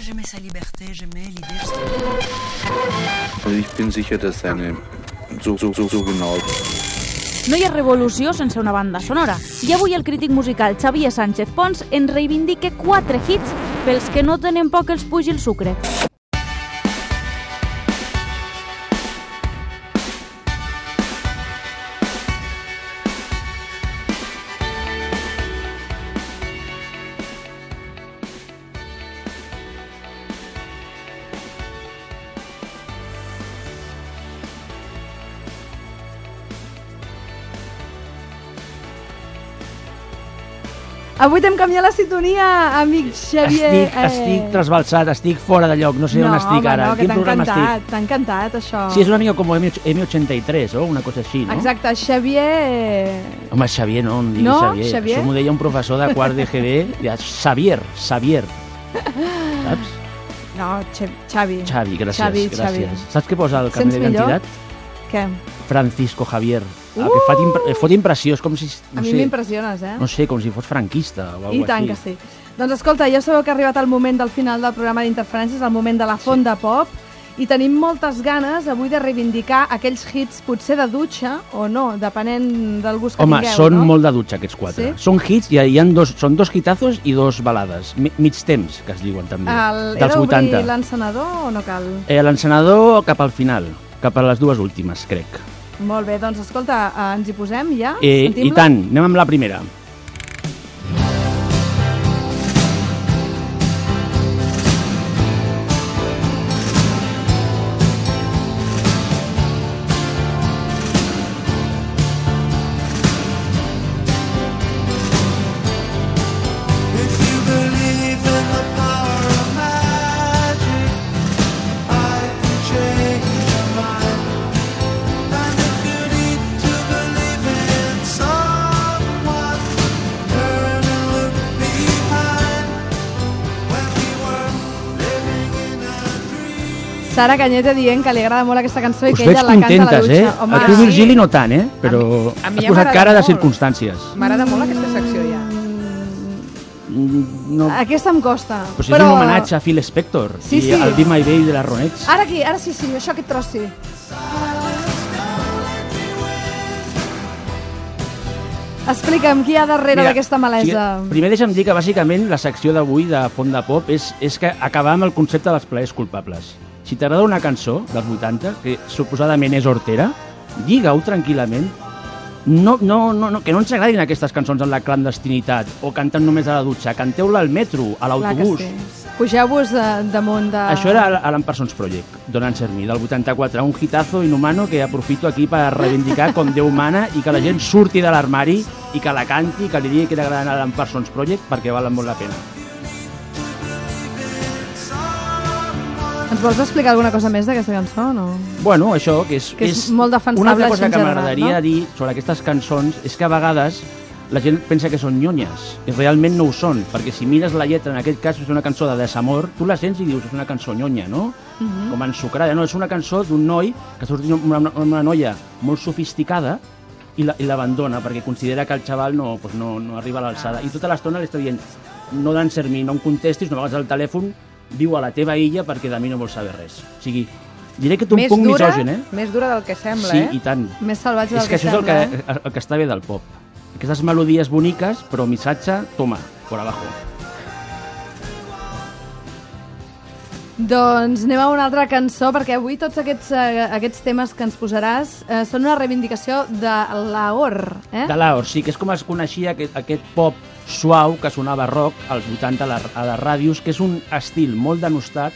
j'aimais sa liberté, j'aimais l'idée. Also ich bin sicher, dass seine so, so, so, so genau No hi ha revolució sense una banda sonora. I avui el crític musical Xavier Sánchez Pons ens reivindica quatre hits pels que no tenen por que els pugi el sucre. Avui t'hem canviat la sintonia, amic Xavier. Estic, estic trasbalsat, estic fora de lloc, no sé no, on estic home, ara. No, que t'ha encantat, t'ha encantat, això. Sí, és una mica com M- M83 o una cosa així, no? Exacte, Xavier... Home, Xavier, no em diguis No, Xavier. Xavier? Això m'ho deia un professor de quart de GB, Xavier, Xavier. Saps? No, Xavi. Xavi, gràcies, Xavi, gràcies. Xavi. Saps què posa al carnet d'identitat? Què? Francisco Javier. El Uh! que fot, impre fot impressió, és com si... No A mi m'impressiones, eh? no sé, com si fos franquista o I alguna tant així. que sí. Doncs escolta, ja sabeu que ha arribat el moment del final del programa d'interferències, el moment de la font de pop, i tenim moltes ganes avui de reivindicar aquells hits potser de dutxa o no, depenent del gust que Home, tingueu, són no? molt de dutxa aquests quatre. Sí? Són hits, i hi ha dos, són dos hitazos i dos balades. Mi, mig temps, que es diuen també. El, dels d'obrir 80. l'encenedor o no cal? Eh, L'encenedor cap al final, cap a les dues últimes, crec. Molt bé, doncs escolta, eh, ens hi posem ja? Eh, I tant, anem amb la primera. Sara Canyete dient que li agrada molt aquesta cançó i Us que ella la canta a la contentes, eh? dutxa. Home, a tu, sí. Virgili, no tant, eh? Però A mi- a mi has posat cara de molt. circumstàncies. M'agrada molt aquesta secció ja. Mm, No, aquesta em costa. però si és un homenatge a Phil Spector Sí, i sí. al Be My Baby de les Ronettes. Ara aquí, ara sí, sí, això aquest tros sí. Explica'm qui hi ha darrere d'aquesta malesa. o sigui, primer deixa'm dir que bàsicament la secció d'avui de Font de Pop és, és que acabar amb el concepte dels plaers culpables. Si t'agrada una cançó dels 80, que suposadament és hortera, digue-ho tranquil·lament. No, no, no, no, que no ens agradin aquestes cançons en la clandestinitat o canten només a la dutxa. Canteu-la al metro, a l'autobús. sí. Pugeu-vos de, damunt de... Això era Alan Parsons Project, Don Answer Me, del 84, un hitazo inhumano que aprofito aquí per reivindicar com Déu mana i que la gent surti de l'armari i que la canti, que li digui que li agraden Alan Parsons Project perquè valen molt la pena. Ens vols explicar alguna cosa més d'aquesta cançó no? Bueno, això, que és... Que és molt defensable Una altra cosa que m'agradaria no? dir sobre aquestes cançons és que a vegades la gent pensa que són nyonyes i realment no ho són, perquè si mires la lletra, en aquest cas és una cançó de desamor, tu la sents i dius és una cançó nyonya, no? Mhm. Com ensucrada, no? És una cançó d'un noi que surt amb una, una noia molt sofisticada i la- i l'abandona perquè considera que el xaval no, pues no, no arriba a l'alçada. I tota l'estona li està dient no danser mi, no em contestis, no m'agafes el telèfon, viu a la teva illa perquè de mi no vols saber res. O sigui, diré que tu un Més punt dura, misogen, eh? més dura del que sembla, Sí, eh? i tant. Més salvatge És del que que, això és el que, eh? el que està bé del pop. Aquestes melodies boniques, però missatge, toma, por abajo. Doncs anem a una altra cançó, perquè avui tots aquests, eh, aquests temes que ens posaràs eh, són una reivindicació de l'Ahor. Eh? De l'Aor, sí, que és com es coneixia aquest, aquest pop suau que sonava rock als 80 a, la, a les ràdios, que és un estil molt denostat,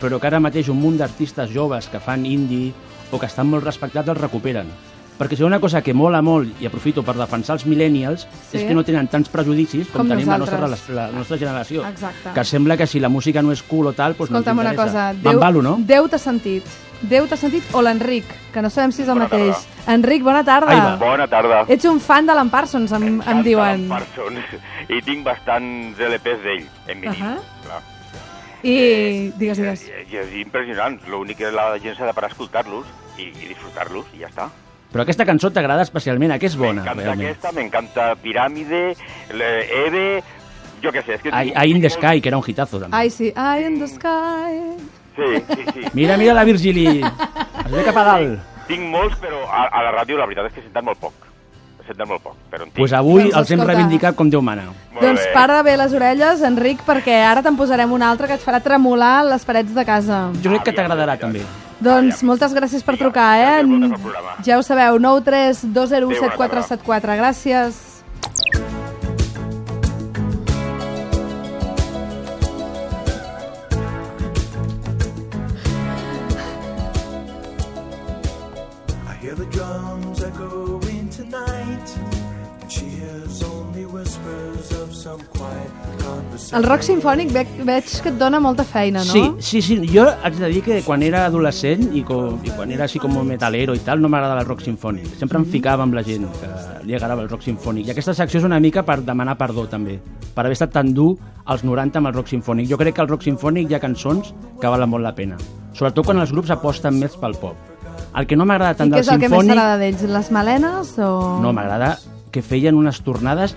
però que ara mateix un munt d'artistes joves que fan indie o que estan molt respectats els recuperen. Perquè si una cosa que mola molt, i aprofito per defensar els millennials, Sí. és que no tenen tants prejudicis com, Com tenim la nostra, nosaltres. rela- la nostra generació. Exacte. Que sembla que si la música no és cool o tal, doncs Escolta'm no una cosa, interessa. M'embalo, no? Déu t'ha sentit. Déu t'ha sentit o l'Enric, que no sabem si és el Bona mateix. Enric, bona tarda. Ai. Bona tarda. Ets un fan de l'en Parsons, em, em diuen. Parsons. I tinc bastants LPs d'ell, en vinil. Ahà. clar. I digues, digues. I, i és impressionant. L'únic que la gent s'ha de parar a escoltar-los i, i disfrutar-los i ja està. Però aquesta cançó t'agrada especialment, a què és bona, M'encanta aquesta, m'encanta Piràmide, Eve... jo què sé, és que... I, I in the Sky, que era un hitazo, també. Ai, sí. Eye in the sky. Sí, sí, sí. Mira, mira la Virgili. Es ve cap a dalt. Tinc molts, però a, a la ràdio la veritat és que senten molt poc. Senten molt poc, però en tinc. Pues avui Doncs els hem escolta. reivindicat com Déu mana. Molt Doncs bé. para bé les orelles, Enric, perquè ara te'n posarem un altre que et farà tremolar les parets de casa. Jo crec que t'agradarà també. Doncs moltes gràcies per trucar, eh? programa. Ja ho sabeu, 9 3 2 0 7 4 7 4. Gràcies. I hear the drums echoing tonight. And she hears only whispers of some quiet conversation. El rock sinfònic veig, veig que et dona molta feina, no? Sí, sí, sí. Jo haig de dir que quan era adolescent i, com, i quan era així com metalero i tal, no m'agradava el rock sinfònic. Sempre em ficava amb la gent que li agradava el rock sinfònic. I aquesta secció és una mica per demanar perdó, també, per haver estat tan dur als 90 amb el rock sinfònic. Jo crec que al rock sinfònic hi ha cançons que valen molt la pena. Sobretot quan els grups aposten més pel pop. El que no m'agrada tant I què del és el que més sinfònic... t'agrada d'ells? Les melenes o...? No, m'agrada que feien unes tornades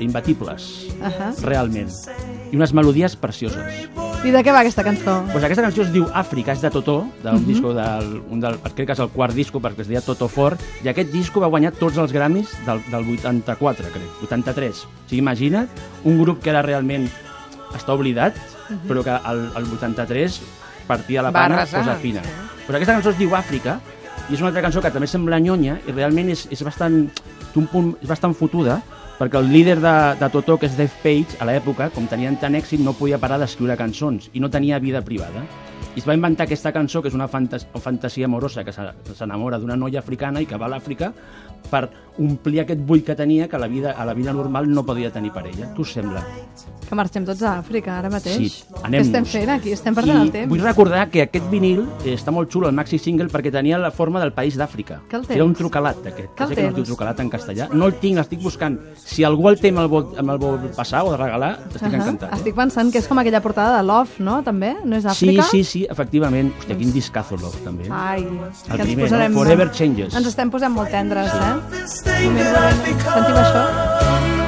imbatibles, Ahà. realment. I unes melodies precioses. I de què va aquesta cançó? Pues aquesta cançó es diu Àfrica, és de Totó, d'un Mhm. disco del, un del, crec que és el quart disco perquè es deia Totó Fort, i aquest disco va guanyar tots els Grammys del, del 84, crec, 83. O sigui, imagina't un grup que era realment està oblidat, Mhm. però que el, el 83 partia la Va pana, arrasar, cosa fina. Pues aquesta cançó es diu Àfrica, i és una altra cançó que també sembla nyonya, i realment és, és bastant, un punt, és bastant fotuda, perquè el líder de, de Totó, que és Dave Page, a l'època, com tenien tant èxit, no podia parar d'escriure cançons i no tenia vida privada. I es va inventar aquesta cançó, que és una fantas fantasia amorosa, que se- que s'enamora d'una noia africana i que va a l'Àfrica per omplir aquest buit que tenia que a la vida, a la vida normal no podia tenir per ella. Què us sembla? Que marxem tots a Àfrica ara mateix. Sí, Què anem-nos. estem fent aquí? Estem perdent el I temps. vull recordar que aquest vinil eh, està molt xulo, el maxi single, perquè tenia la forma del país d'Àfrica. Que el Era un trucalat, aquest. Que el que no es diu trucalat en castellà. No el tinc, l'estic buscant. Si algú el té amb el vol, el vol passar o de regalar, estic Ahà. encantat. Eh? Estic pensant que és com aquella portada de Love, no? També? No és Sí, Àfrica? sí, sí, efectivament. Hòstia, quin discazo, Love, també. Ai, El que ens primer, posarem... no? Forever Changes. Ens estem posant molt tendres, eh? That moment. Sentim això?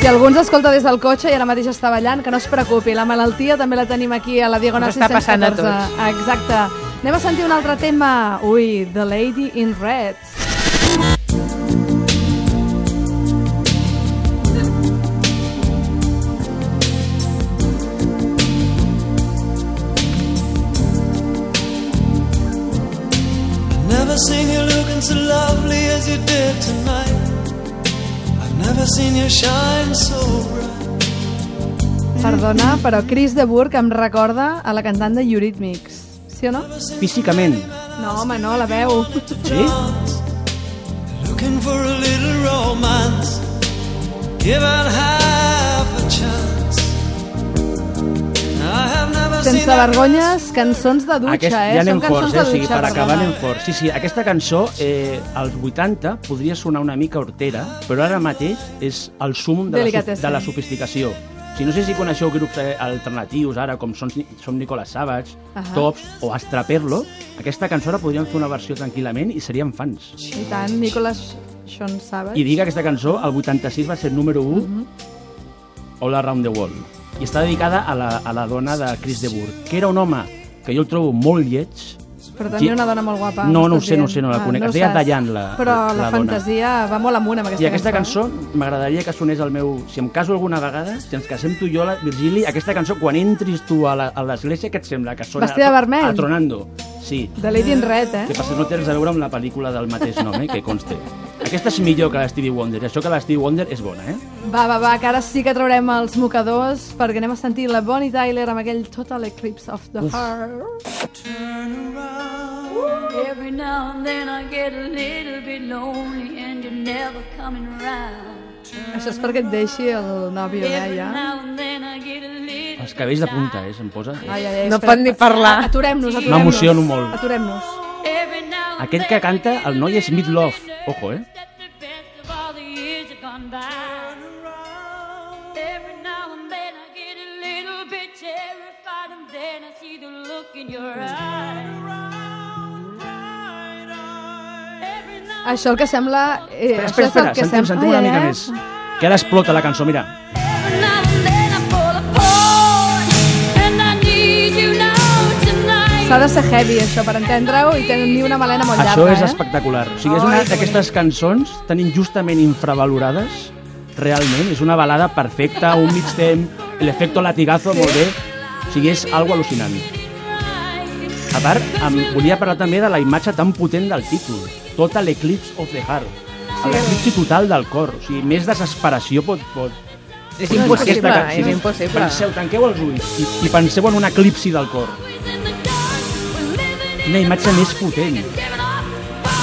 Si algú ens escolta des del cotxe i ara mateix està ballant, que no es preocupi, la malaltia també la tenim aquí a la Diagonal Ens està passant a 614. tots. Exacte. Anem a sentir un altre tema. Ui, The Lady in Red. Never seen you looking so lovely as you did tonight. Perdona, però Chris de Burgh em recorda a la cantant de Eurythmics. Sí o no? Físicament, No, home, no, la veu. sí? Looking for a little romance. Given half a chance. I have Sense vergonyes, cançons de dutxa, Aquest, eh? ja anem Són cançons forts, eh? O sigui, per acabar anem forts. Sí, sí, aquesta cançó, eh, als 80, podria sonar una mica hortera, però ara mateix és el súmum de, la, de la sofisticació. O sigui, no sé si coneixeu grups eh, alternatius ara, com són, som Nicolas Savage, Ahà. Tops o Astraperlo. Aquesta cançó ara podríem fer una versió tranquil·lament i seríem fans. I tant, Nicolas Sean Savage. I dic que aquesta cançó, el 86, va ser número 1 Mhm. All Around the World. I està dedicada a la, a la dona de Chris de Burgh, que era un home que jo el trobo molt lleig, Però tenia una dona molt guapa. No, no ho sé, no ho sé, no la Ah, conec. ho Es deia saps. Dayan, la- Però la la, dona. fantasia va molt amunt amb aquesta, I aquesta cançó. cançó m'agradaria que sonés el meu... Si em caso alguna vegada, si ens casem tu i jo, la Virgili, aquesta cançó, quan entris tu a l'església, què et sembla? Que sona Vestida de vermell? Atronando. Sí. De Lady in Red, eh? Que passa, no res a veure amb la pel·lícula del mateix nom, eh, que conste. Aquesta és millor que la Stevie Wonder. Això que la Stevie Wonder és bona, eh? Va, va, va, que ara sí que traurem els mocadors perquè anem a sentir la Bonnie Tyler amb aquell Total Eclipse of the Heart. Every now and then I get a little bit lonely and you're never coming around. Això és perquè et deixi el nòvio, eh, ja? Els cabells de punta, eh, se'm posa. Ai, ai, ai, No pot ni parlar. Aturem-nos, aturem-nos. M'emociono molt. Aturem-nos. Aquell que canta, el noi és Meat Love. Ojo, eh? Això el que sembla... Eh, Espera, espera, espera, sentim, sem- sentim una Ai, mica més. Que ara explota la cançó, mira. S'ha de ser heavy, això, per entendre-ho, i tenir una melena molt Això llarga, és eh? espectacular. O sigui, és una que d'aquestes cançons tan injustament infravalorades, realment. És una balada perfecta, un mig temps, l'efecto latigazo, molt bé. O sigui, és algo al·lucinant. A part, em volia parlar també de la imatge tan potent del títol. Total Eclipse of the Heart. L'eclipsi total del cor. O sigui, més desesperació pot... pot... És impossible, és impossible. Penseu, tanqueu els ulls i, i penseu en un eclipsi del cor. Quina imatge més potent,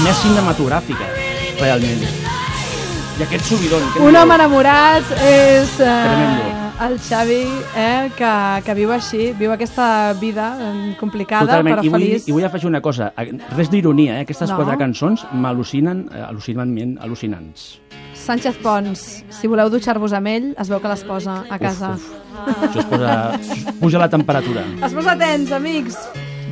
més cinematogràfica, realment. I aquest subidon... què Un home enamorat és eh, Tremendo. el Xavi, eh, que, que viu així, viu aquesta vida eh, complicada, Totalment. però I vull, feliç. I vull afegir una cosa. Res d'ironia, eh? Aquestes No. quatre cançons m'al·lucinen, eh, al·lucinantment al·lucinants. Sánchez Pons, si voleu dutxar-vos amb ell, es veu que les posa a casa. Uf, uf. Això es posa... Puja la temperatura. Es posa tens, amics.